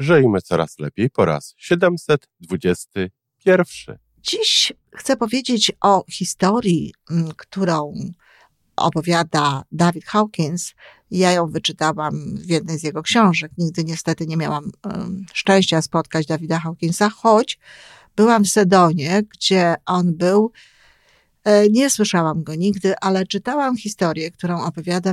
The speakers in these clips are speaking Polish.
Żyjmy coraz lepiej po raz 721. Dziś chcę powiedzieć o historii, mm, którą opowiada David Hawkins. Ja ją wyczytałam w jednej z jego książek. Nigdy niestety nie miałam um, szczęścia spotkać Davida Hawkinsa, choć byłam w Sedonie, gdzie on był. E, nie słyszałam go nigdy, ale czytałam historię, którą opowiada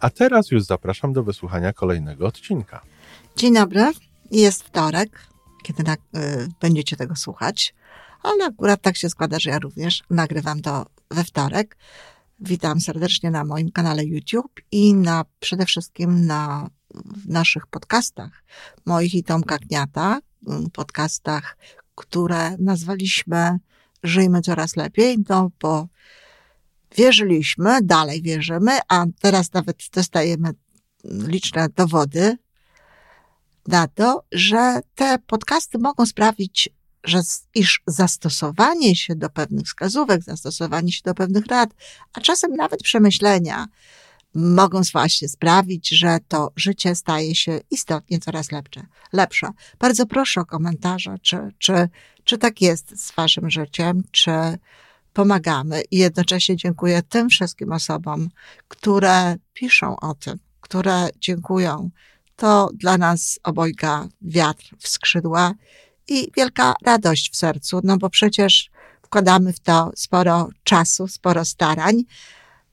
a teraz już zapraszam do wysłuchania kolejnego odcinka. Dzień dobry. Jest wtorek, kiedy na, y, będziecie tego słuchać, ale akurat tak się składa, że ja również nagrywam to we wtorek. Witam serdecznie na moim kanale YouTube i na przede wszystkim na naszych podcastach, moich i Tomka Kniata, y, podcastach, które nazwaliśmy Żyjmy coraz lepiej, no bo wierzyliśmy, dalej wierzymy, a teraz nawet dostajemy liczne dowody na to, że te podcasty mogą sprawić, że iż zastosowanie się do pewnych wskazówek, zastosowanie się do pewnych rad, a czasem nawet przemyślenia mogą właśnie sprawić, że to życie staje się istotnie coraz lepsze. lepsze. Bardzo proszę o komentarze, czy, czy, czy tak jest z waszym życiem, czy pomagamy i jednocześnie dziękuję tym wszystkim osobom, które piszą o tym, które dziękują. To dla nas obojga wiatr w skrzydła i wielka radość w sercu, no bo przecież wkładamy w to sporo czasu, sporo starań.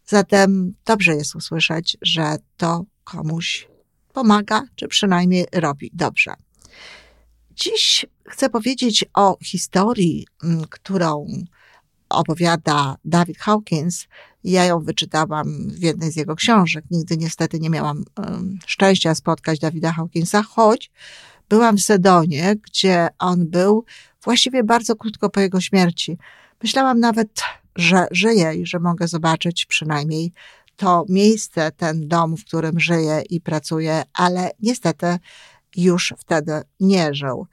Zatem dobrze jest usłyszeć, że to komuś pomaga, czy przynajmniej robi dobrze. Dziś chcę powiedzieć o historii, mm, którą opowiada David Hawkins. Ja ją wyczytałam w jednej z jego książek. Nigdy niestety nie miałam szczęścia spotkać Davida Hawkinsa, choć byłam w Sedonie, gdzie on był właściwie bardzo krótko po jego śmierci. Myślałam nawet, że żyje i że mogę zobaczyć przynajmniej to miejsce, ten dom, w którym żyje i pracuje, ale niestety już wtedy nie żył.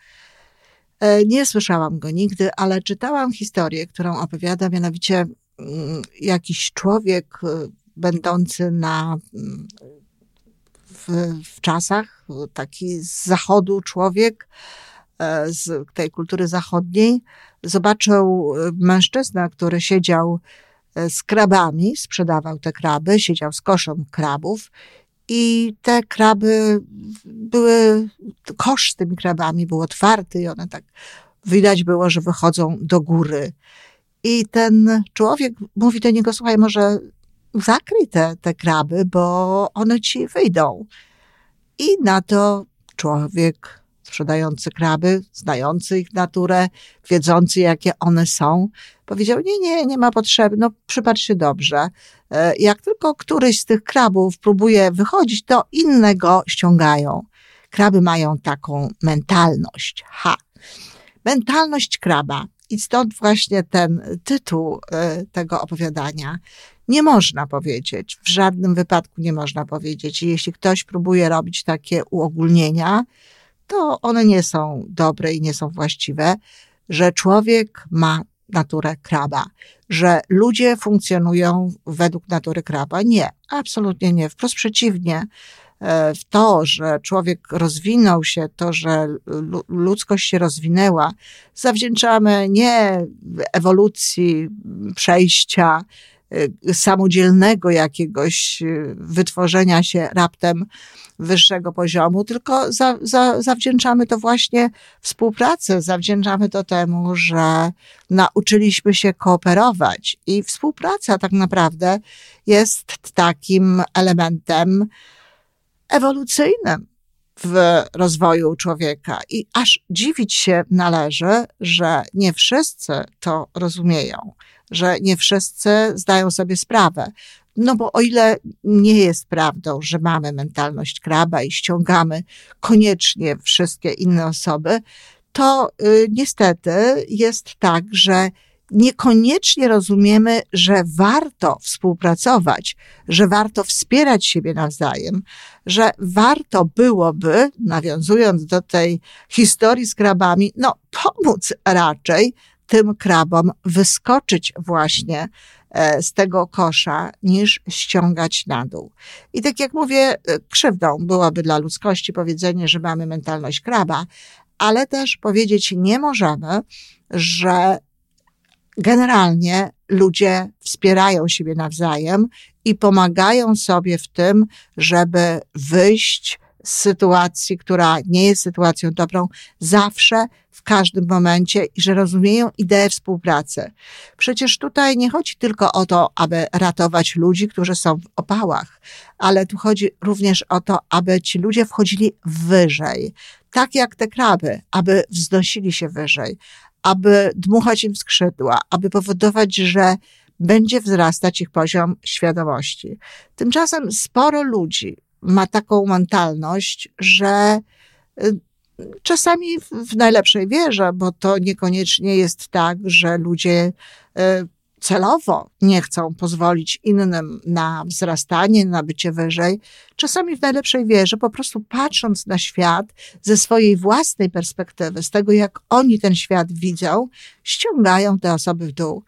E, nie słyszałam go nigdy, ale czytałam historię, którą opowiada mianowicie mm, jakiś człowiek e, będący na, w, w czasach, taki z zachodu człowiek, e, z tej kultury zachodniej, zobaczył mężczyznę, który siedział z krabami, sprzedawał te kraby, siedział z koszem krabów i te kraby były, kosz z tymi krabami był otwarty i one tak widać było, że wychodzą do góry. I ten człowiek mówi do niego, słuchaj, może zakryj te, te kraby, bo one ci wyjdą. I na to człowiek sprzedający kraby, znający ich naturę, wiedzący, jakie one są, powiedział, nie, nie, nie ma potrzeby, no przypatrz się dobrze. E, jak tylko któryś z tych krabów próbuje wychodzić, to innego ściągają. Kraby mają taką mentalność. Ha! Mentalność kraba. I stąd właśnie ten tytuł e, tego opowiadania. Nie można powiedzieć, w żadnym wypadku nie można powiedzieć. Jeśli ktoś próbuje robić takie uogólnienia, to one nie są dobre i nie są właściwe, że człowiek ma naturę kraba, że ludzie funkcjonują według natury kraba. Nie, absolutnie nie. Wprost przeciwnie. E, w to, że człowiek rozwinął się, to, że ludzkość się rozwinęła, zawdzięczamy nie ewolucji, przejścia samodzielnego jakiegoś y, wytworzenia się raptem wyższego poziomu, tylko za, za, zawdzięczamy to właśnie współpracy, zawdzięczamy to temu, że nauczyliśmy się kooperować i współpraca tak naprawdę jest takim elementem ewolucyjnym w rozwoju człowieka. I aż dziwić się należy, że nie wszyscy to rozumieją że nie wszyscy zdają sobie sprawę. No bo o ile nie jest prawdą, że mamy mentalność kraba i ściągamy koniecznie wszystkie inne osoby, to y, niestety jest tak, że niekoniecznie rozumiemy, że warto współpracować, że warto wspierać siebie nawzajem, że warto byłoby, nawiązując do tej historii z krabami, no pomóc raczej tym krabom wyskoczyć właśnie e, z tego kosza, niż ściągać na dół. I tak jak mówię, e, krzywdą byłoby dla ludzkości powiedzenie, że mamy mentalność kraba, ale też powiedzieć nie możemy, że generalnie ludzie wspierają siebie nawzajem i pomagają sobie w tym, żeby wyjść sytuacji, która nie jest sytuacją dobrą, zawsze, w każdym momencie i że rozumieją ideę współpracy. Przecież tutaj nie chodzi tylko o to, aby ratować ludzi, którzy są w opałach, ale tu chodzi również o to, aby ci ludzie wchodzili wyżej, tak jak te kraby, aby wznosili się wyżej, aby dmuchać im skrzydła, aby powodować, że będzie wzrastać ich poziom świadomości. Tymczasem sporo ludzi ma taką mentalność, że y, czasami w najlepszej wierze, bo to niekoniecznie jest tak, że ludzie y, celowo nie chcą pozwolić innym na wzrastanie, na bycie wyżej, czasami w najlepszej wierze, po prostu patrząc na świat ze swojej własnej perspektywy, z tego jak oni ten świat widzą, ściągają te osoby w dół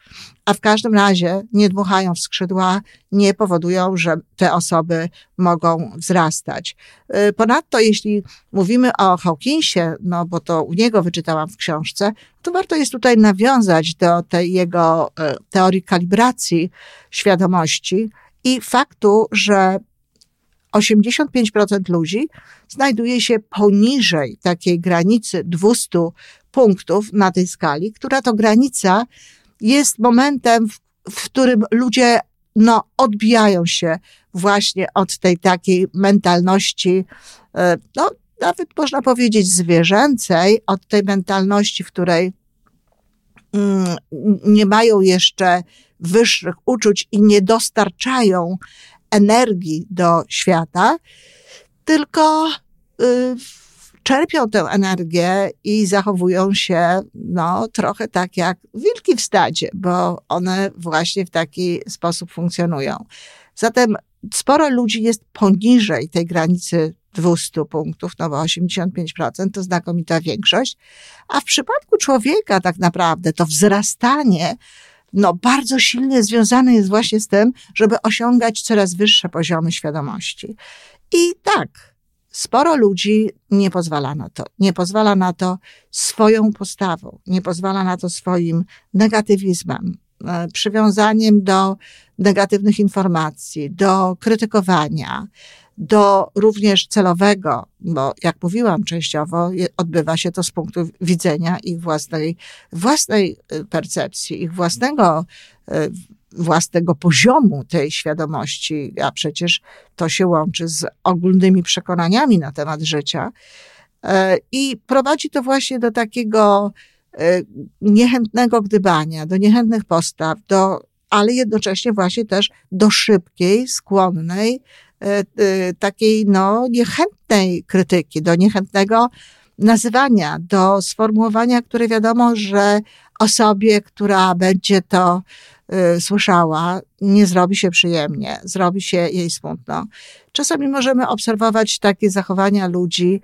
a w każdym razie nie dmuchają w skrzydła, nie powodują, że te osoby mogą wzrastać. Y, ponadto, jeśli mówimy o Hawkinsie, no bo to u niego wyczytałam w książce, to warto jest tutaj nawiązać do tej jego y, teorii kalibracji świadomości i faktu, że 85% ludzi znajduje się poniżej takiej granicy 200 punktów na tej skali, która to granica jest momentem, w, w którym ludzie no, odbijają się właśnie od tej takiej mentalności, e, no, nawet można powiedzieć zwierzęcej, od tej mentalności, w której mm, nie mają jeszcze wyższych uczuć i nie dostarczają energii do świata, tylko y, czerpią tę energię i zachowują się, no, trochę tak jak wilki w stadzie, bo one właśnie w taki sposób funkcjonują. Zatem sporo ludzi jest poniżej tej granicy 200 punktów, no bo 85% to znakomita większość, a w przypadku człowieka tak naprawdę to wzrastanie no, bardzo silnie związane jest właśnie z tym, żeby osiągać coraz wyższe poziomy świadomości. I tak, Sporo ludzi nie pozwala na to. Nie pozwala na to swoją postawą, nie pozwala na to swoim negatywizmem, e, przywiązaniem do negatywnych informacji, do krytykowania, do również celowego, bo jak mówiłam częściowo, odbywa się to z punktu widzenia ich własnej, własnej e, percepcji, ich własnego e, własnego poziomu tej świadomości, a przecież to się łączy z ogólnymi przekonaniami na temat życia. E, I prowadzi to właśnie do takiego e, niechętnego gdybania, do niechętnych postaw, do, ale jednocześnie właśnie też do szybkiej, skłonnej, takiej no, niechętnej krytyki, do niechętnego nazywania, do sformułowania, które wiadomo, że osobie, która będzie to Y, słyszała, nie zrobi się przyjemnie, zrobi się jej smutno. Czasami możemy obserwować takie zachowania ludzi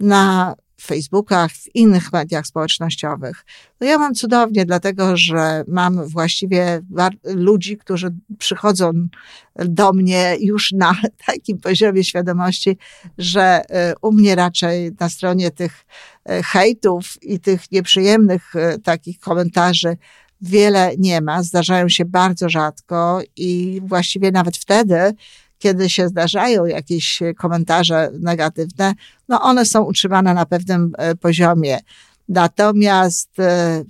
na Facebookach, w innych mediach społecznościowych. No ja mam cudownie, dlatego że mam właściwie ludzi, którzy przychodzą do mnie już na takim poziomie świadomości, że y, u mnie raczej na stronie tych y, hejtów i tych nieprzyjemnych takich komentarzy wiele nie ma, zdarzają się bardzo rzadko i właściwie nawet wtedy, kiedy się zdarzają jakieś komentarze negatywne, no one są utrzymane na pewnym e, poziomie. Natomiast e,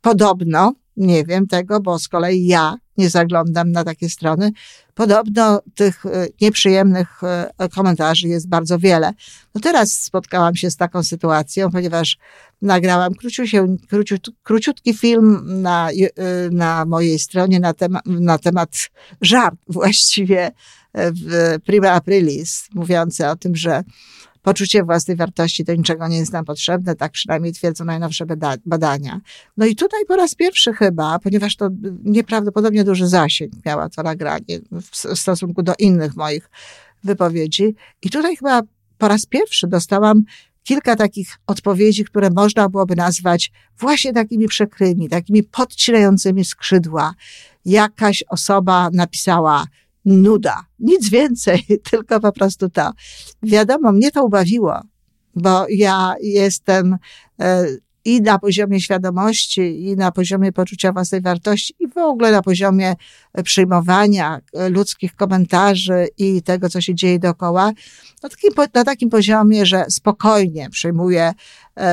podobno, nie wiem tego, bo z kolei ja nie zaglądam na takie strony. Podobno tych e, nieprzyjemnych komentarzy jest bardzo wiele. No teraz spotkałam się z taką sytuacją, ponieważ nagrałam króciutki, film na, na mojej stronie na, na temat żart właściwie w Prima Aprilis, mówiący o tym, że Poczucie własnej wartości do niczego nie jest nam potrzebne, tak przynajmniej twierdzą najnowsze badania. No i tutaj po raz pierwszy chyba, ponieważ to nieprawdopodobnie duży zasięg miała to nagranie w stosunku do innych moich wypowiedzi. I tutaj chyba po raz pierwszy dostałam kilka takich odpowiedzi, które można byłoby nazwać właśnie takimi przekrymi, takimi podcinającymi skrzydła. Jakaś osoba napisała, nuda. Nic więcej, tylko po prostu to. Wiadomo, mnie to ubawiło, bo ja jestem e, i na poziomie świadomości, i na poziomie poczucia własnej wartości, i w ogóle na poziomie przyjmowania e, ludzkich komentarzy i tego, co się dzieje dookoła, na takim, na takim poziomie, że spokojnie przyjmuję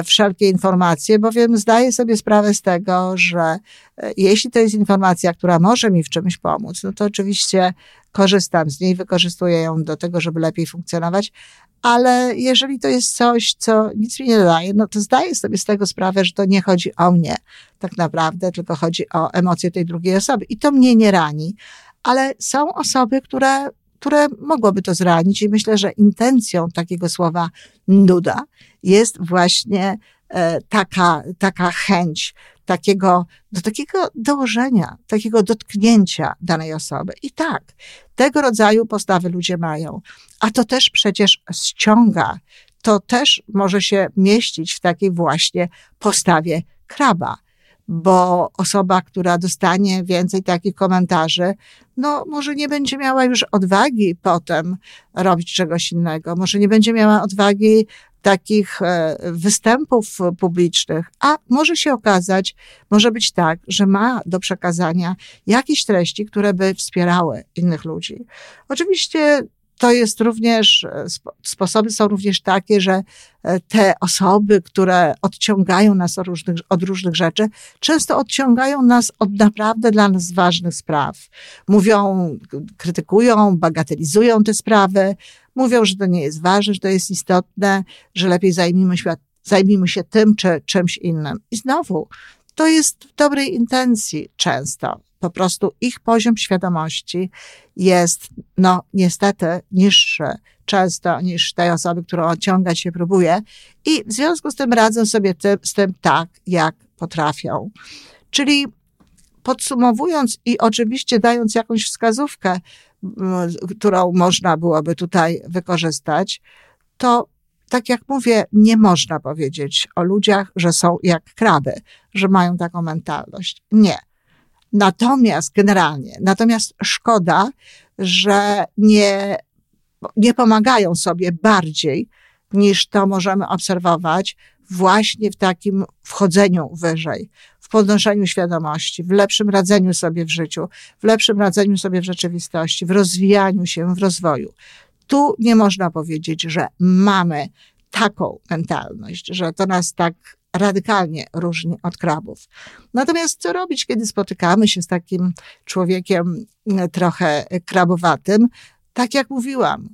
wszelkie informacje, bowiem zdaję sobie sprawę z tego, że e, jeśli to jest informacja, która może mi w czymś pomóc, no to oczywiście korzystam z niej, wykorzystuję ją do tego, żeby lepiej funkcjonować, ale jeżeli to jest coś, co nic mi nie daje, no to zdaję sobie z tego sprawę, że to nie chodzi o mnie tak naprawdę, tylko chodzi o emocje tej drugiej osoby. I to mnie nie rani, ale są osoby, które, które mogłoby to zranić i myślę, że intencją takiego słowa nuda jest właśnie e, taka, taka chęć takiego, do takiego dołożenia, takiego dotknięcia danej osoby. I tak, tego rodzaju postawy ludzie mają. A to też przecież ściąga, to też może się mieścić w takiej właśnie postawie kraba bo osoba, która dostanie więcej takich komentarzy, no może nie będzie miała już odwagi potem robić czegoś innego, może nie będzie miała odwagi takich e, występów publicznych, a może się okazać, może być tak, że ma do przekazania jakieś treści, które by wspierały innych ludzi. Oczywiście to jest również, e, sposoby są również takie, że e, te osoby, które odciągają nas od różnych, od różnych rzeczy, często odciągają nas od naprawdę dla nas ważnych spraw. Mówią, krytykują, bagatelizują te sprawy, mówią, że to nie jest ważne, że to jest istotne, że lepiej zajmijmy się, zajmijmy się tym czy czymś innym. I znowu, to jest w dobrej intencji często po prostu ich poziom świadomości jest, no niestety, niższy często niż tej osoby, którą odciągać się próbuje i w związku z tym radzą sobie z tym tak, jak potrafią. Czyli podsumowując i oczywiście dając jakąś wskazówkę, którą można byłoby tutaj wykorzystać, to tak jak mówię, nie można powiedzieć o ludziach, że są jak kraby, że mają taką mentalność. Nie. Natomiast generalnie, natomiast szkoda, że nie, nie pomagają sobie bardziej niż to możemy obserwować właśnie w takim wchodzeniu wyżej, w podnoszeniu świadomości, w lepszym radzeniu sobie w życiu, w lepszym radzeniu sobie w rzeczywistości, w rozwijaniu się, w rozwoju. Tu nie można powiedzieć, że mamy taką mentalność, że to nas tak radykalnie różni od krabów. Natomiast co robić, kiedy spotykamy się z takim człowiekiem mm, trochę krabowatym? Tak jak mówiłam,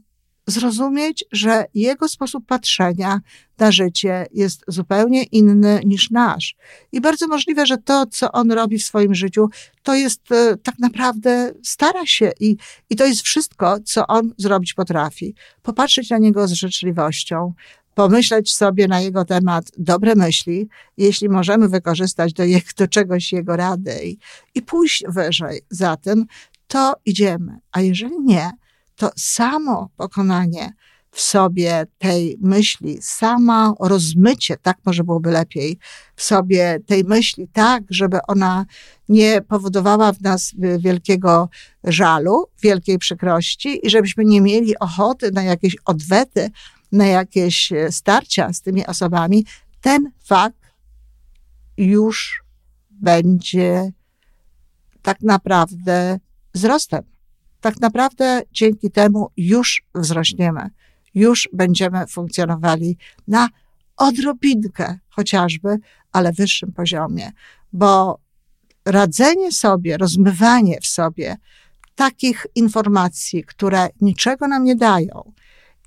zrozumieć, że jego sposób patrzenia na życie jest zupełnie inny niż nasz. I bardzo możliwe, że to, co on robi w swoim życiu, to jest e, tak naprawdę, stara się i, i to jest wszystko, co on zrobić potrafi. Popatrzeć na niego z życzliwością, pomyśleć sobie na jego temat dobre myśli, jeśli możemy wykorzystać do, jego, do czegoś jego rady i, i pójść wyżej za tym, to idziemy. A jeżeli nie, to samo pokonanie w sobie tej myśli, samo rozmycie, tak może byłoby lepiej, w sobie tej myśli, tak, żeby ona nie powodowała w nas wielkiego żalu, wielkiej przykrości i żebyśmy nie mieli ochoty na jakieś odwety, na jakieś e, starcia z tymi osobami, ten fakt już będzie tak naprawdę wzrostem. Tak naprawdę dzięki temu już wzrośniemy, już będziemy funkcjonowali na odrobinkę chociażby, ale wyższym poziomie, bo radzenie sobie, rozmywanie w sobie takich informacji, które niczego nam nie dają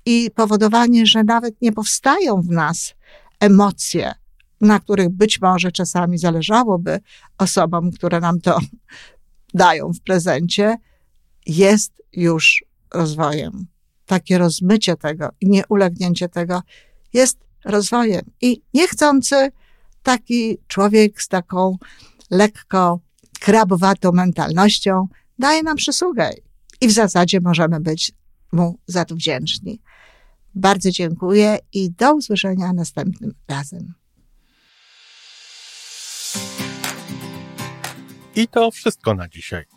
i powodowanie, że nawet nie powstają w nas emocje, na których być może czasami zależałoby osobom, które nam to dają w prezencie, jest już rozwojem. Takie rozmycie tego i nieulegnięcie tego jest rozwojem. I niechcący taki człowiek z taką lekko krabowatą mentalnością daje nam przysługę i w zasadzie możemy być mu za to wdzięczni. Bardzo dziękuję i do usłyszenia następnym razem. I to wszystko na dzisiaj.